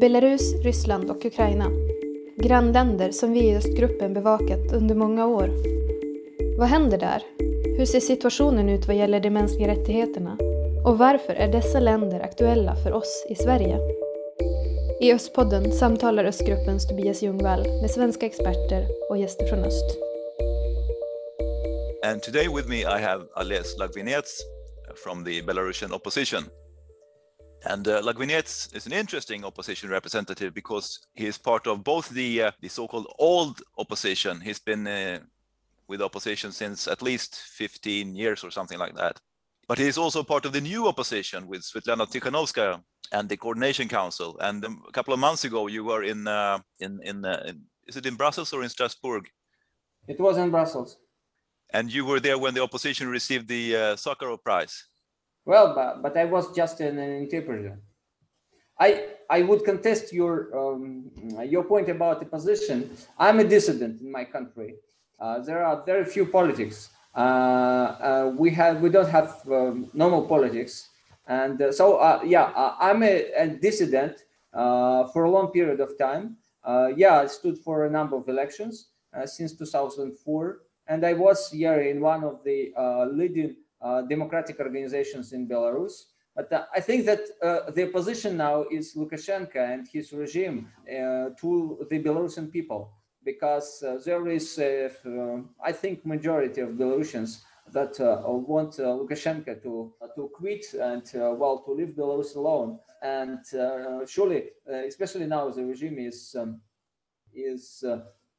Belarus, Ryssland och Ukraina. Grannländer som vi i östgruppen bevakat under många år. Vad händer där? Hur ser situationen ut vad gäller de mänskliga rättigheterna? Och varför är dessa länder aktuella för oss i Sverige? I Östpodden samtalar Östgruppens Tobias Ljungvall med svenska experter och gäster från öst. And today with me I have Ales Lagvinets from the Belarusian opposition. And uh, is an interesting opposition representative because he is part of both the uh, the so-called old opposition. He's been uh, with opposition since at least 15 years or something like that. But he is also part of the new opposition with Svetlana Tikhanovskaya and the Coordination Council. And um, a couple of months ago, you were in uh, in in, uh, in is it in Brussels or in Strasbourg? It was in Brussels. And you were there when the opposition received the uh, Sakharov Prize. Well, but, but I was just an, an interpreter. I I would contest your um, your point about the position. I'm a dissident in my country. Uh, there are very few politics. Uh, uh, we have we don't have um, normal politics, and uh, so uh, yeah, uh, I'm a, a dissident for a long period of time. yeah, I stood for a number of elections since 2004, and I was here in one of the leading Uh, democratic organizations in Belarus. But uh, I think that uh, the opposition now is Lukashenko and his regime uh, to the Belarusian people, because uh, there is, uh, I think, majority of Belarusians that want Lukashenko to to quit and well to leave Belarus alone. And surely, especially now, the regime is um, is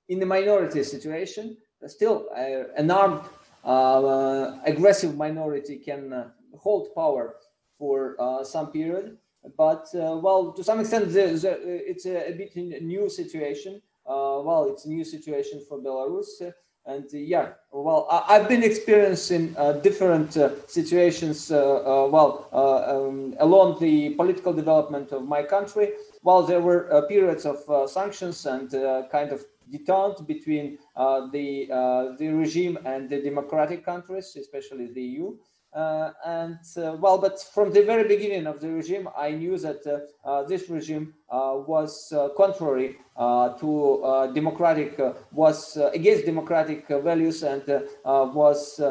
in the minority situation. Still, an armed uh, Uh, aggressive minority can uh, hold power for uh, some period. But uh, well, to some extent, the, the, it's a, a, bit new situation. Uh, well, it's a new situation for Belarus. and yeah, well, I, have been experiencing different situations. well, um, along the political development of my country, while there were periods of sanctions and kind of detente between uh, the uh, the regime and the democratic countries, especially the EU. Uh, and uh, well, but from the very beginning of the regime, I knew that uh, uh this regime was contrary to democratic, was against democratic values and was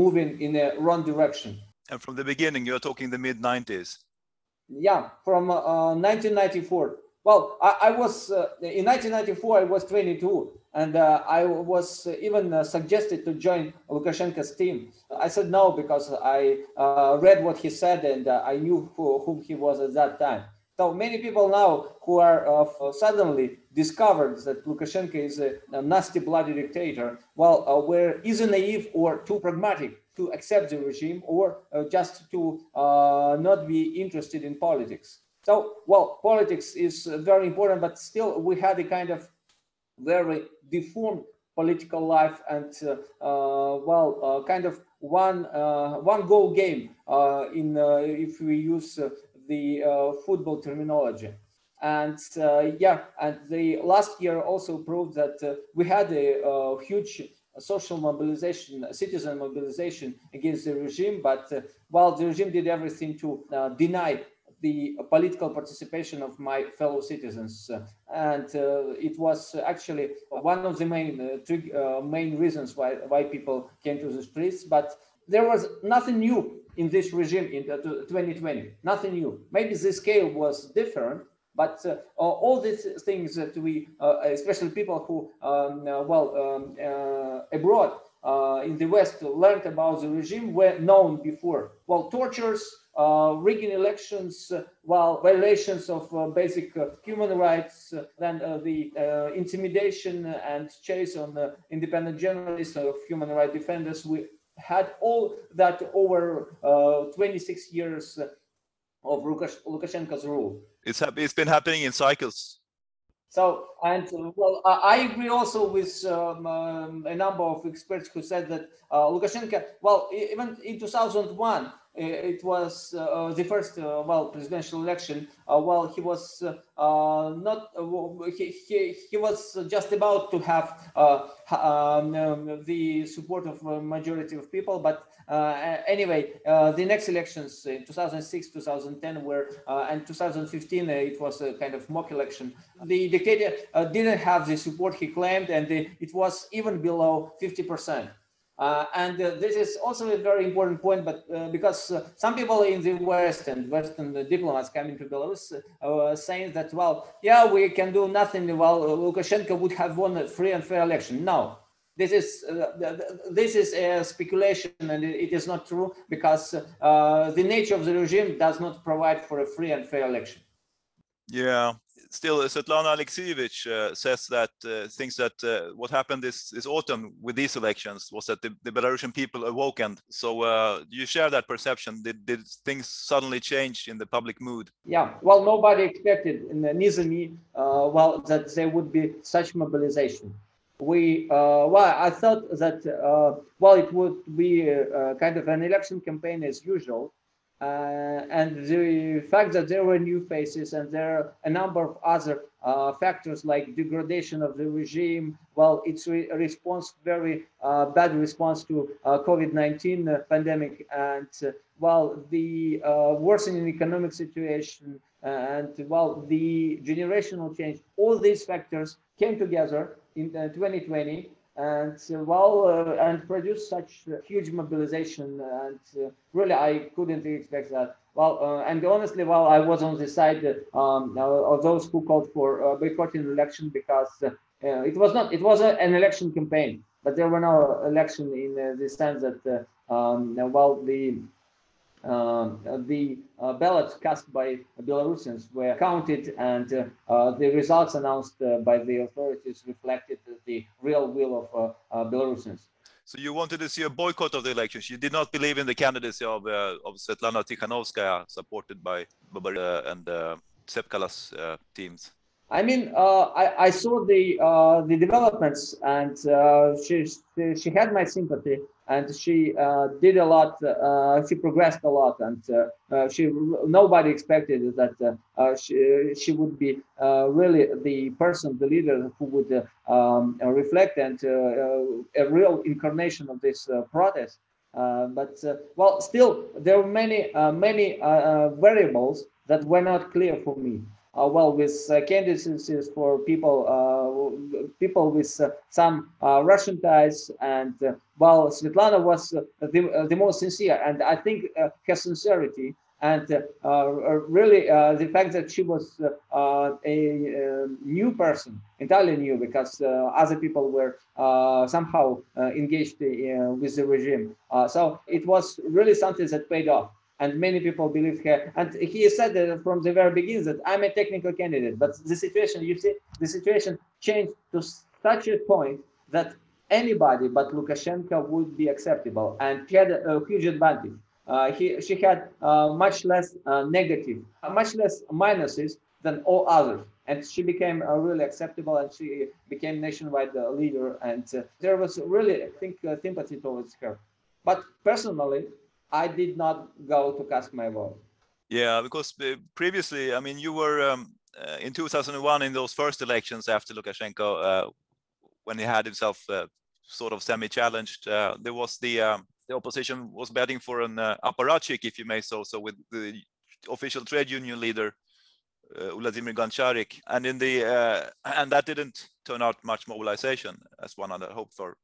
moving in a wrong direction. And from the beginning, you're talking the mid 90s. Yeah, from 1994 well, I, I was uh, in 1994. I was 22, and uh, I was even uh, suggested to join Lukashenko's team. I said no because I uh, read what he said and uh, I knew who, whom he was at that time. So many people now who are uh, suddenly discovered that Lukashenko is a, a nasty, bloody dictator, well, were either naive or too pragmatic to accept the regime or just to not be interested in politics. So, well, politics is very important, but still we had a kind of very deformed political life and, uh, uh, well, uh, kind of one uh, one goal game uh, in uh, if we use the football terminology. And yeah, and the last year also proved that we had a, huge social mobilization, citizen mobilization against the regime, but while the regime did everything to deny the political participation of my fellow citizens. and uh, it was actually one of the main, uh, main reasons why, why people came to the streets. But there was nothing new in this regime in 2020, nothing new. Maybe the scale was different, but uh, all these things that we, uh, especially people who, um, uh, well, um, uh, abroad in the West learned about the regime were known before. Well, tortures, uh, rigging elections, uh, while violations of uh, basic human rights, then the intimidation and chase on independent journalists, of human rights defenders. We had all that over 26 years of Lukashenko's rule. It's, it's been happening in cycles. So, and well, I agree also with um, um, a number of experts who said that uh, Lukashenko, well, even in 2001, Uh, it was uh, uh, the first uh, well presidential election. Uh, well, he was uh, not he, he, he was just about to have um, um, the support of a majority of people, but anyway, the next elections in 2006, 2010 were and 2015 it was a kind of mock election. The dictator didn't have the support he claimed, and the, it was even below 50 percent. Uh, and uh, this is also a very important point, but uh, because uh, some people in the West and Western diplomats coming to Belarus uh, saying that, well, yeah, we can do nothing while Lukashenko would have won a free and fair election. No, this is uh, this is a speculation and it is not true because the nature of the regime does not provide for a free and fair election. Yeah, still, Svetlana Alexievich uh, says that uh, thinks that uh, what happened this, this autumn with these elections was that the, the Belarusian people awoke. And so, uh, do you share that perception? Did, did things suddenly change in the public mood? Yeah, well, nobody expected, neither me, uh, well, that there would be such mobilization. We, uh, well, I thought that, uh, well, it would be kind of an election campaign as usual uh, and the fact that there were new faces and there are a number of other uh, factors like degradation of the regime, well, it's a response, very uh, bad response to uh, COVID-19 uh, pandemic and, uh, well, the worsening economic situation and, well, the generational change, all these factors came together in 2020 and uh, well uh, and produce such huge mobilization and uh, really i couldn't expect that. Well and honestly well i was on the side um, of those who called for boycotting the election because it was not it was an election campaign but there were no election in the sense that um, well the uh, the uh, ballots cast by Belarusians were counted and uh, the results announced by the authorities reflected the real will of Belarusians. So you wanted to see a boycott of the elections. You did not believe in the candidacy of uh, of Svetlana Tikhanovskaya, supported by Babar and uh, Tsepkalo's uh, teams. I mean, uh, I, I, saw the uh, the developments, and uh, she she had my sympathy and she uh, did a lot. Uh, she progressed a lot, and uh, she nobody expected that she she would be really the person, the leader who would um, reflect and a real incarnation of this protest. but well, still there were many many variables that were not clear for me. Uh, well with uh, candidacies for people uh, people with uh, some uh, Russian ties and uh, well Svetlana was the, the most sincere and I think her sincerity and uh, really uh, the fact that she was uh, a um, new person entirely new because other people were somehow engaged with the regime. So it was really something that paid off and many people believe her. And he said from the very beginning that I'm a technical candidate, but the situation, you see, the situation changed to such a point that anybody but Lukashenko would be acceptable, and she had a, huge advantage. Uh, he, she had uh, much less uh, negative, uh, much less minuses than all others. And she became uh, really acceptable and she became nationwide uh, leader. And there was really, I think, sympathy towards her. But personally, I did not go to cast my vote. Yeah, because uh, previously, I mean, you were um, uh, in 2001 in those first elections after Lukashenko, uh, when he had himself uh, sort of semi-challenged. Uh, there was the um, the opposition was betting for an uh, apparatchik, if you may so, so with the official trade union leader uh, Vladimir Goncharik, and in the and that didn't turn out much mobilization as one had hoped for.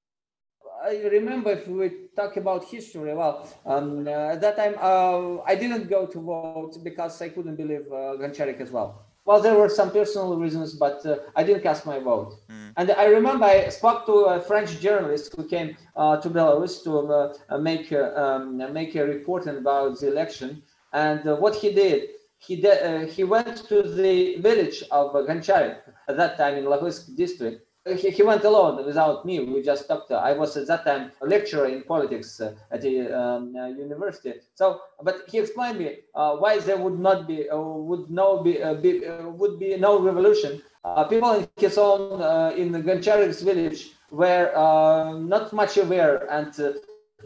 I remember if we talk about history, well, um, uh, at that time uh, I didn't go to vote because I couldn't believe uh, Goncharik as well. Well, there were some personal reasons, but uh, I didn't cast my vote. Mm. And I remember I spoke to a French journalist who came uh, to Belarus to uh, make um, make a report about the election. And uh, what he did, he de- he went to the village of Goncharik at that time in Lahoisk district, he, he went alone without me. We just talked. I was at that time a lecturer in politics uh, at the um, uh, university. So, but he explained me uh, why there would not be, uh, would no be, uh, be uh, would be no revolution. people in his own in Goncharik's village were not much aware and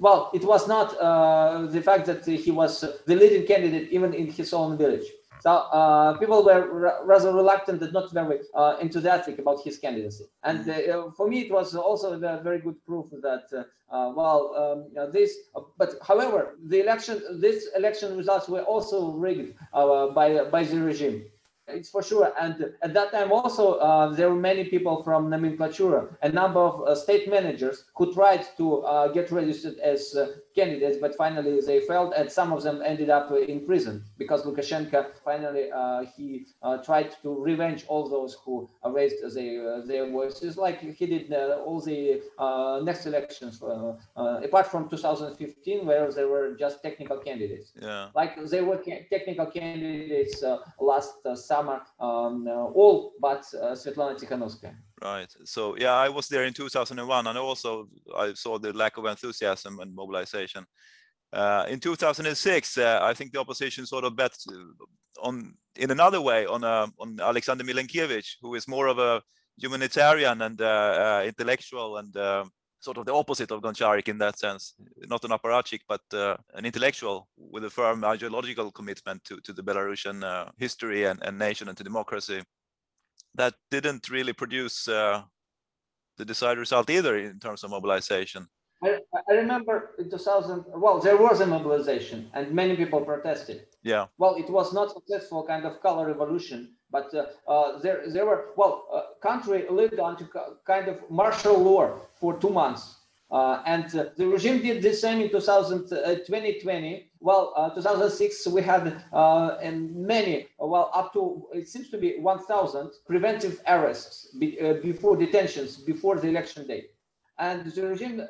well, it was not uh, the fact that he was the leading candidate even in his own village. So uh, people were rather reluctant and not very uh, enthusiastic about his candidacy. And uh, for me, it was also a very good proof that, uh, uh, well, um, this, but however, the election, this election results were also rigged uh, by, by the regime. It's for sure. And at that time also, uh, there were many people from nomenclatura, a number of uh, state managers who tried to uh, get registered as uh, candidates, but finally they failed and some of them ended up in prison because Lukashenko finally, uh, he uh, tried to revenge all those who raised their, their voices like he did all the next elections, apart from 2015, where there were just technical candidates. Yeah. Like they were ca technical candidates last summer summer, um, all but uh, Svetlana Tikhanovskaya. Right. So yeah, I was there in 2001, and also I saw the lack of enthusiasm and mobilization. Uh, in 2006, uh, I think the opposition sort of bet on in another way on uh, on Alexander Milinkevich, who is more of a humanitarian and uh, uh, intellectual and sort of the opposite of Goncharik in that sense, not an apparatchik, but uh, an intellectual with a firm ideological commitment to, to the Belarusian uh, history and, and nation and to democracy. That didn't really produce uh, the desired result either in terms of mobilization. I, I remember in 2000, well, there was a mobilization and many people protested. Yeah. Well, it was not successful kind of color revolution, but uh, uh, there, there were, well, uh, country lived on to kind of martial law for two months. Uh, and uh, the regime did the same in 2000, 2020. Uh, well, 2006, we had and many, well, up to, it seems to be 1,000 preventive arrests be, before detentions, before the election day. And the regime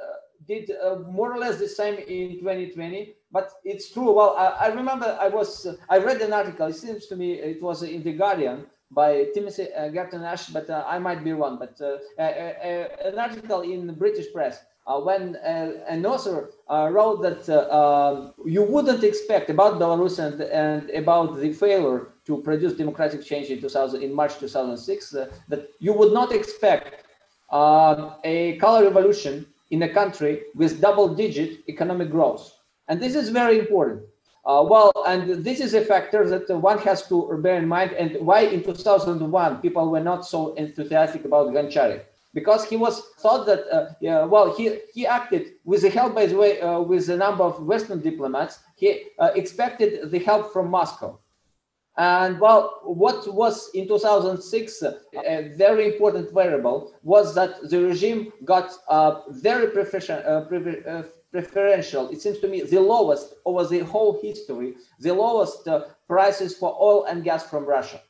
did more or less the same in 2020 but it's true. Well, I, I remember I was uh, I read an article. It seems to me it was in the Guardian by Timothy uh, Garton Ash, but uh, I might be wrong. But uh, an article in the British press uh, when uh, an author wrote that um, you wouldn't expect about Belarus and, and about the failure to produce democratic change in 2000 in March 2006 that you would not expect a color revolution in a country with double-digit economic growth and this is very important. Uh, well, and this is a factor that one has to bear in mind. And why in 2001 people were not so enthusiastic about Goncharik? Because he was thought that, uh, yeah, well, he, he acted with the help, by the way, uh, with a number of Western diplomats. He uh, expected the help from Moscow. And well, what was in 2006 a very important variable was that the regime got uh, very uh, uh, preferential, it seems to me, the lowest over the whole history, the lowest uh, prices for oil and gas from Russia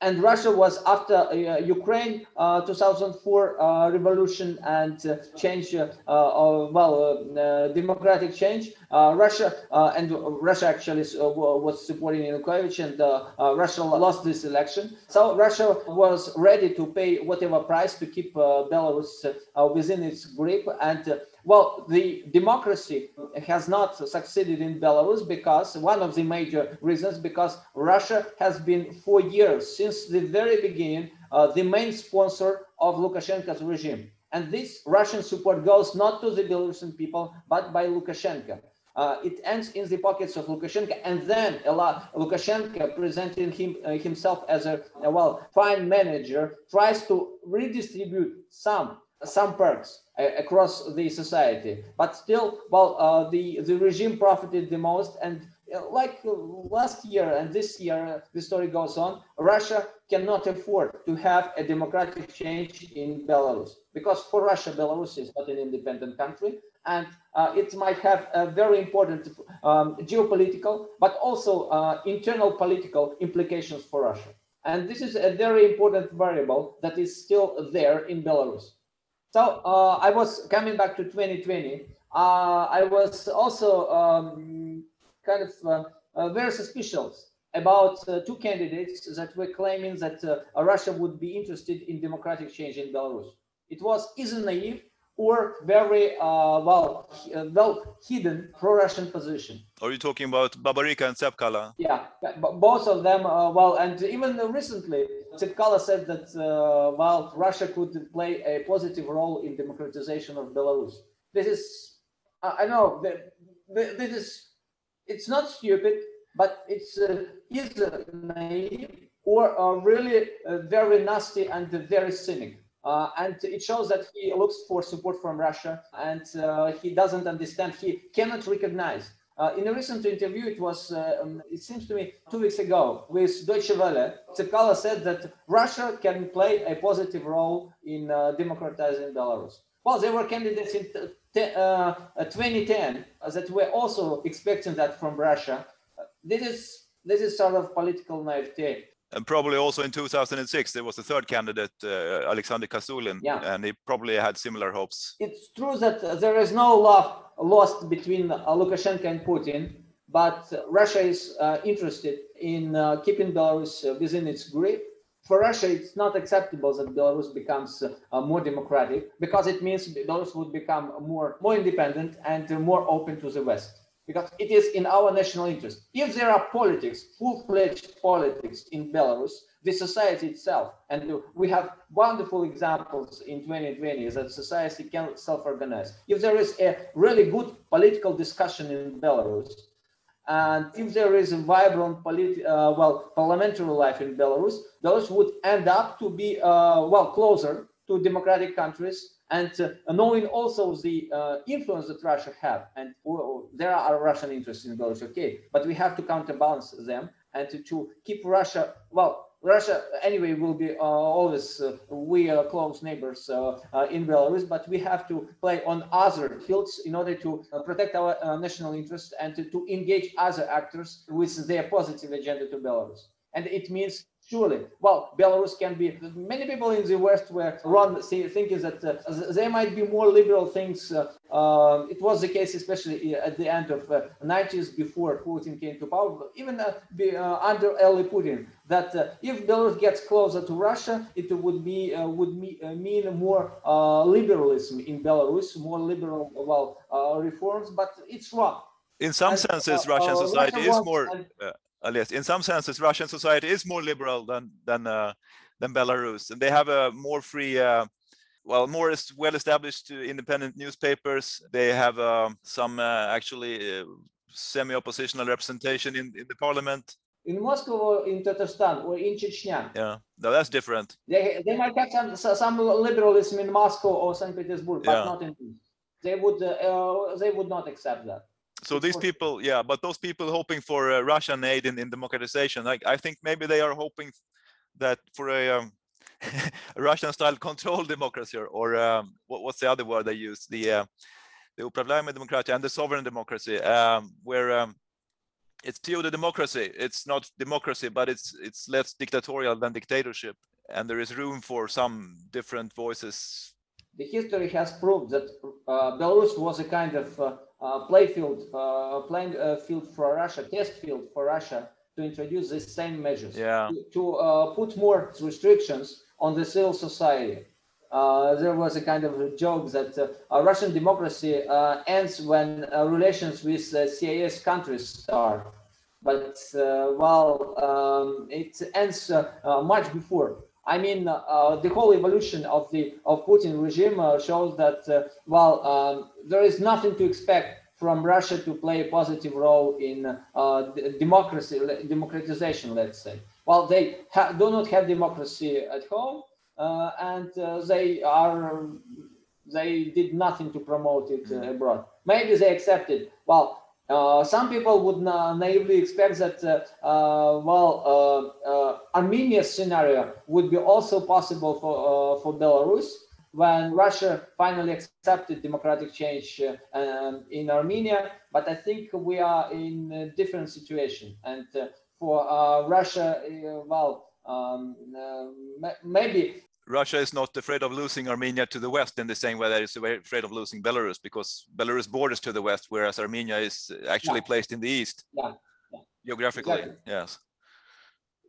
and Russia was after uh, Ukraine uh, 2004 uh, revolution and uh, change, uh, uh, well, democratic change. Russia and Russia actually was supporting Yanukovych, and Russia lost this election. So Russia was ready to pay whatever price to keep Belarus within its grip and well, the democracy has not succeeded in Belarus because one of the major reasons because Russia has been for years since the very beginning uh, the main sponsor of Lukashenko's regime. And this Russian support goes not to the Belarusian people, but by Lukashenko. Uh, it ends in the pockets of Lukashenko, and then Lukashenko, presenting him, uh, himself as a, a well fine manager, tries to redistribute some some perks uh, across the society. But still, well, uh, the, the regime profited the most. And uh, like last year and this year, the story goes on, Russia cannot afford to have a democratic change in Belarus. Because for Russia, Belarus is not an independent country. And uh, it might have a very important um, geopolitical, but also uh, internal political implications for Russia. And this is a very important variable that is still there in Belarus. So uh, I was coming back to 2020. Uh, I was also um, kind of uh, uh very suspicious about uh, two candidates that were claiming that uh, Russia would be interested in democratic change in Belarus. It was either naive or very uh, well uh, well hidden pro-Russian position. Are you talking about Babaryka and Tsepkalo? Yeah, both of them. Uh, well, and even recently, Tsepkalo said that uh, well, Russia could play a positive role in democratization of Belarus. This is I know this is it's not stupid, but it's uh, either naive or uh, really uh, very nasty and very cynic. Uh, and it shows that he looks for support from Russia and uh, he doesn't understand, he cannot recognize. Uh, in a recent interview, it was, um, it seems to me, two weeks ago with Deutsche Welle, Tsepkalo said that Russia can play a positive role in democratizing Belarus. Well, there were candidates in 2010 that were also expecting that from Russia. This is this is sort of political naivete and probably also in 2006 there was a third candidate uh, alexander kazulin yeah. and he probably had similar hopes. It's true that there is no love lost between uh, lukashenko and putin but russia is uh, interested in uh, keeping belarus uh, within its grip. For russia it's not acceptable that belarus becomes uh, more democratic because it means belarus would become more more independent and more open to the west because it is in our national interest. If there are politics, full-fledged politics in Belarus, the society itself, and we have wonderful examples in 2020 that society can self-organize. If there is a really good political discussion in Belarus, and if there is a vibrant politi- uh, well parliamentary life in Belarus, those would end up to be uh, well closer to democratic countries and uh, knowing also the uh, influence that Russia have, and there are Russian interests in Belarus, okay, but we have to counterbalance them and to, to keep Russia, well, Russia anyway will be uh, always uh, we are close neighbors uh, uh, in Belarus, but we have to play on other fields in order to protect our national interests and to, to engage other actors with their positive agenda to Belarus. And it means Surely, well, Belarus can be. Many people in the West were run thinking that uh, there might be more liberal things. Uh, uh, it was the case, especially at the end of 90s uh, before Putin came to power, even uh, be, uh, under early Putin. That if Belarus gets closer to Russia, it would be would me, mean more liberalism in Belarus, more liberal well reforms. But it's wrong. In some and, senses, Russian society Russia is more. And, least in some senses, Russian society is more liberal than than uh, than Belarus, and they have a more free, uh, well, more well-established uh, independent newspapers. They have um, some uh, actually uh, semi-oppositional representation in, in the parliament. In Moscow or in Tatarstan or in Chechnya. Yeah, no, that's different. They they might have some some liberalism in Moscow or Saint Petersburg, but yeah. not in. They would uh, they would not accept that so these people yeah but those people hoping for uh, russian aid in, in democratization like i think maybe they are hoping that for a, um, russian style control democracy or, or um, what, what's the other word they use? The uh, the upravljaime democracy and the sovereign democracy um, where um, it's pseudo democracy. It's not democracy but it's it's less dictatorial than dictatorship. And there is room for some different voices. The history has proved that uh, Belarus was a kind of uh, uh, playfield, uh, playing uh, field for Russia, test field for Russia to introduce these same measures. Yeah. To, to uh, put more restrictions on the civil society. there was a kind of a joke that Russian democracy ends when relations with CIS countries start but uh, well, um, it ends uh, uh, much before. I mean, uh, the whole evolution of the of Putin regime uh, shows that uh, well, um, there is nothing to expect from Russia to play a positive role in uh, democracy, democratization. Let's say. Well, they do not have democracy at home, uh, and uh, they are they did nothing to promote it abroad. Maybe they accepted. Well, uh, some people would na naively expect that, uh, uh, well, uh, uh, Armenia's scenario would be also possible for, for Belarus when Russia finally accepted democratic change um, in Armenia. But I think we are in a different situation. And for Russia, well, um, maybe Russia is not afraid of losing Armenia to the west in the same way that it's afraid of losing Belarus because Belarus borders to the west, whereas Armenia is actually yeah. placed in the east yeah. yeah. geographically. Exactly. Yes.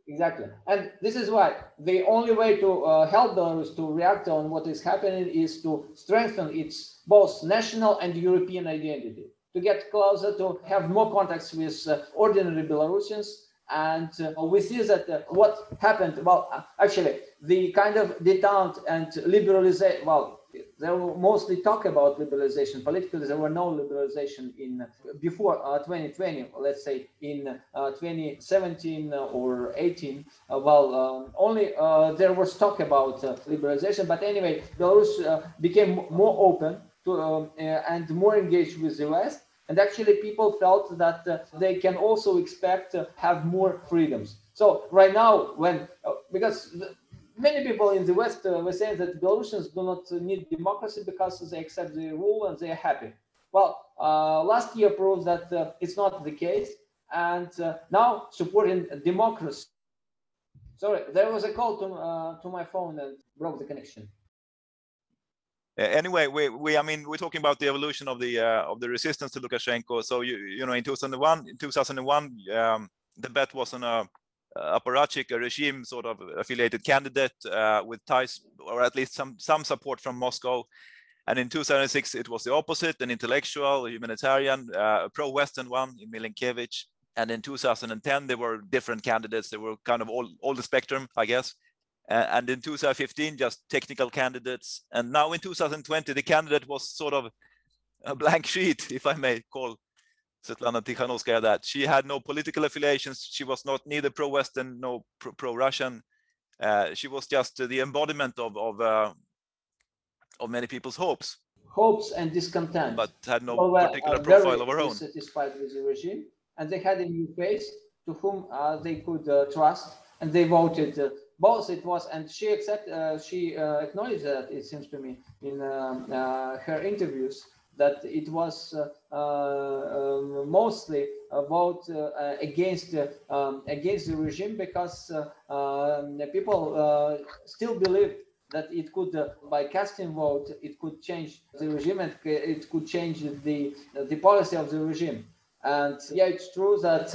Exactly. And this is why the only way to uh, help Belarus to react on what is happening is to strengthen its both national and European identity, to get closer, to have more contacts with uh, ordinary Belarusians, And uh, we see that uh, what happened, well, uh, actually, the kind of detente and liberalization, well, they were mostly talk about liberalization. Politically, there were no liberalization in before uh, 2020. Let's say in uh, 2017 or 18. Uh, well, um, only there was talk about liberalization. But anyway, Belarus became more open to, um, and more engaged with the West. And actually, people felt that uh, they can also expect to have more freedoms. So right now, when uh, because many people in the West uh, were saying that Belarusians do not need democracy because they accept the rule and they are happy. Well, uh, last year proved that uh, it's not the case, and uh, now supporting democracy. Sorry, there was a call to to my phone and broke the connection anyway, we, we, I mean, we're talking about the evolution of the uh, of the resistance to Lukashenko. So you, you know, in 2001, in 2001, um, the bet was on a, apparatchik, a regime sort of affiliated candidate uh, with ties, or at least some some support from Moscow. And in 2006, it was the opposite, an intellectual, a humanitarian, uh, pro-Western one in Milinkevich. And in 2010, there were different candidates. They were kind of all, all the spectrum, I guess. Uh, and in 2015, just technical candidates. And now in 2020, the candidate was sort of a blank sheet, if I may call Svetlana Tikhanovskaya that. She had no political affiliations. She was not neither pro-Western nor pro-Russian. Uh, she was just the embodiment of of, uh, of many people's hopes. Hopes and discontent. But had no well, particular profile of her own. Satisfied with the regime, and they had a new face to whom uh, they could uh, trust, and they voted uh, both it was and she accept uh, she uh, acknowledged that it seems to me in um, uh, her interviews that it was uh, uh, um, mostly a vote uh, against um, against the regime because the people still believed that it could by casting vote it could change the regime and it could change the the policy of the regime. And yeah it's true that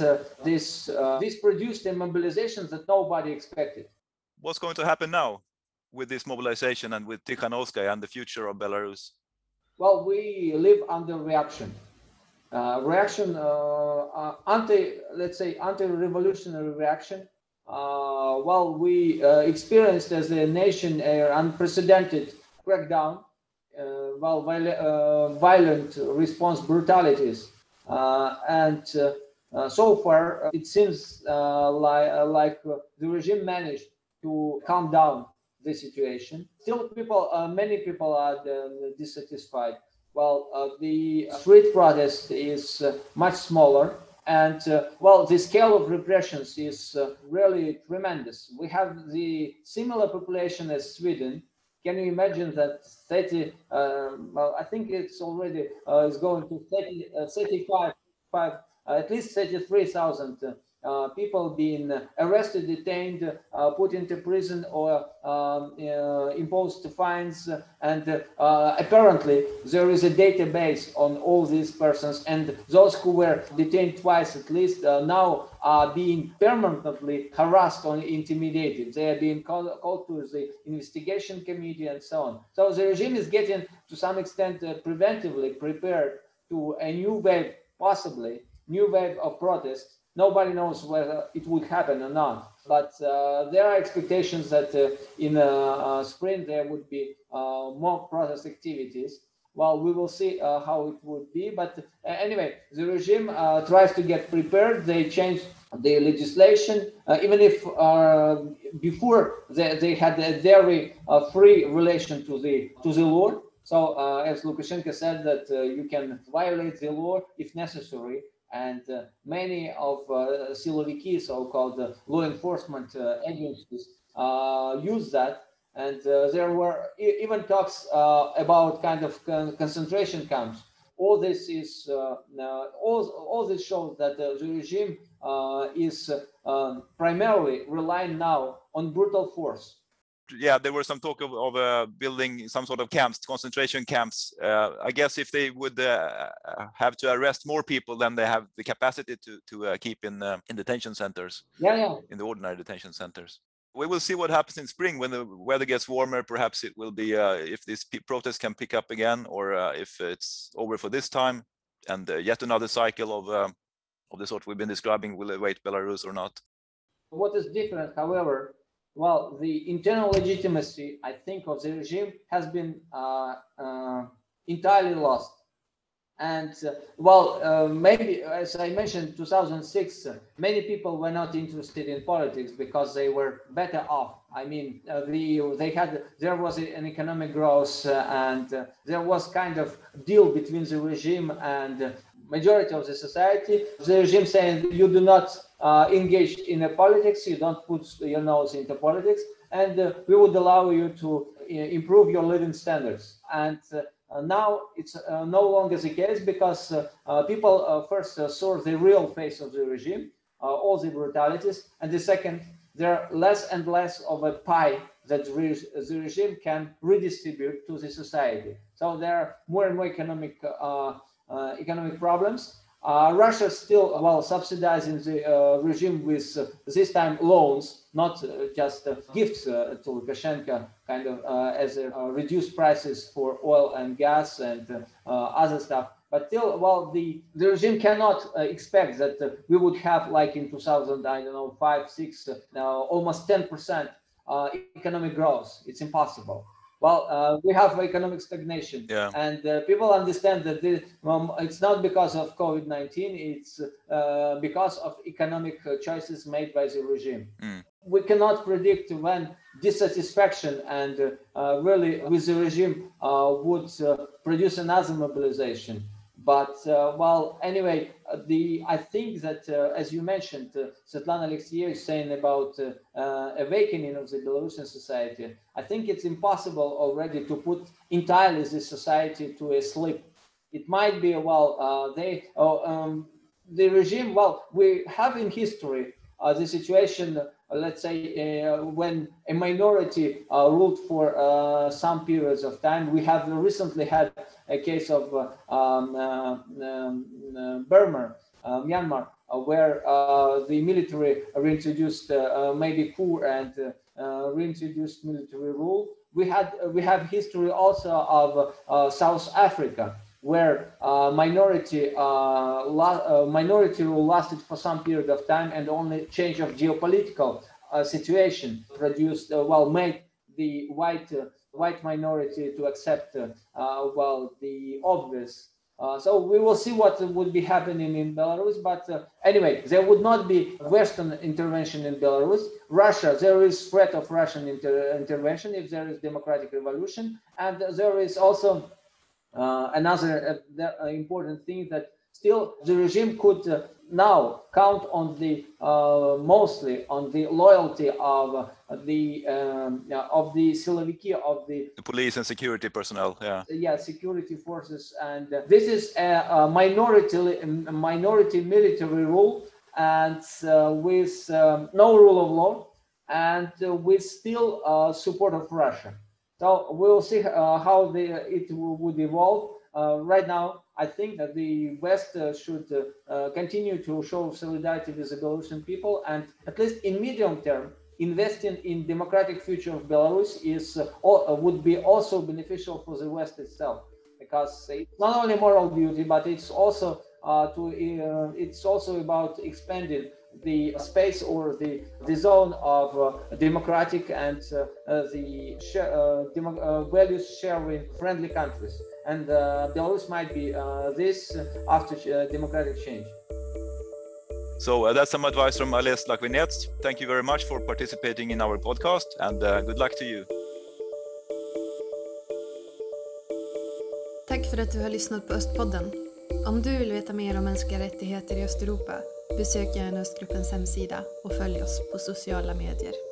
this this produced a mobilization that nobody expected what's going to happen now with this mobilization and with Tikhanovskaya and the future of Belarus? Well, we live under reaction. Uh, reaction, uh, uh, anti, let's say, anti-revolutionary reaction. Uh, well, we uh, experienced as a nation an unprecedented crackdown, uh, well, violent response brutalities, and so far it seems like the regime managed to calm down the situation. Still, people, uh, many people are uh, dissatisfied. Well, uh, the street protest is uh, much smaller, and uh, well, the scale of repressions is uh, really tremendous. We have the similar population as Sweden. Can you imagine that 30? well, I think it's already is going to 30, 35, five, at least 33,000 uh, people being arrested, detained, uh, put into prison, or um, uh, imposed fines. And uh, apparently, there is a database on all these persons, and those who were detained twice at least uh, now are being permanently harassed or intimidated. They are being called, called to the investigation committee and so on. So the regime is getting, to some extent, preventively prepared to a new wave, possibly new wave of protests Nobody knows whether it will happen or not. But uh, there are expectations that uh, in uh, uh spring there would be uh, more protest activities. Well, we will see uh, how it would be. But anyway, the regime tries to get prepared. They change the legislation, even if before they, they had a very free relation to the to the law. So, as Lukashenko said, that you can violate the law if necessary and uh, many of uh, siloviki, so-called uh, law enforcement uh, agencies, use that. And there were even talks about kind of con concentration camps. All this is all, all this shows that the regime is um, primarily relying now on brutal force yeah, there were some talk of, of uh, building some sort of camps, concentration camps. Uh, I guess if they would uh, have to arrest more people than they have the capacity to to uh, keep in in detention centers. Yeah, yeah. In the ordinary detention centers. We will see what happens in spring when the weather gets warmer. Perhaps it will be uh, if this protest can pick up again, or uh, if it's over for this time, and yet another cycle of of the sort we've been describing will await Belarus or not? What is different, however, well, the internal legitimacy, I think, of the regime has been uh, uh, entirely lost. And uh, well, uh, maybe as I mentioned, 2006, uh, many people were not interested in politics because they were better off. I mean, uh, the they had there was an economic growth and there was kind of deal between the regime and majority of the society. The regime saying you do not uh, engage in politics, you don't put your nose into politics, and uh, we would allow you to uh, improve your living standards. And uh, now it's uh, no longer the case because uh, people first saw the real face of the regime, all the brutalities, and the second, there are less and less of a pie that the regime can redistribute to the society. So there are more and more economic economic problems, uh, Russia still, well, subsidizing the uh, regime with uh, this time loans, not uh, just uh, gifts uh, to Lukashenko, kind of as reduced prices for oil and gas and other stuff. But still, well, the, the regime cannot expect that we would have, like in 2000, I don't know, five, six, now almost 10% economic growth. It's impossible well, uh, we have economic stagnation, yeah. and uh, people understand that this, um, it's not because of COVID nineteen; it's uh, because of economic uh, choices made by the regime. Mm. We cannot predict when dissatisfaction and uh, uh, really with the regime would produce another mobilization. But uh, well, anyway, uh, the I think that uh, as you mentioned, uh, Svetlana Alexeyeva is saying about uh, uh, awakening of the Belarusian society. I think it's impossible already to put entirely this society to a sleep. It might be well, they oh, um, the regime. Well, we have in history the situation Uh, let's say, uh, when a minority uh, ruled for uh, some periods of time. We have recently had a case of uh, um, uh, um, Burma, Myanmar, where the military reintroduced maybe coup and reintroduced military rule. We had we have history also of South Africa, where uh, minority uh, uh, minority rule lasted for some period of time and only change of geopolitical uh, situation produced uh, well made the white uh, white minority to accept well the obvious so we will see what would be happening in Belarus. But anyway, there would not be Western intervention in Belarus. Russia, there is threat of Russian inter intervention if there is democratic revolution, and there is also another uh, uh, important thing that still the regime could uh, now count on the uh, mostly on the loyalty of uh, the um, of the Siloviki of the, the police and security personnel yeah. Yeah security forces and this is a, a, minority a minority military rule and with um, no rule of law and with still support of Russia so we'll see how the, it would evolve. Uh, right now, I think that the West uh, should uh, continue to show solidarity with the Belarusian people, and at least in medium term, investing in democratic future of Belarus is would be also beneficial for the West itself, because it's not only moral duty, but it's also to it's also about expanding the space or the, the zone of uh, democratic and uh, uh, the demo values sharing friendly countries. And Belarus might be this after democratic change. So uh, that's some advice from Ales Lahvinets. Thank you very much for participating in our podcast and uh, good luck to you. Tack för att du har lyssnat på Östpodden. Om du vill veta mer om mänskliga rättigheter i Östeuropa Besök gärna Östgruppens hemsida och följ oss på sociala medier.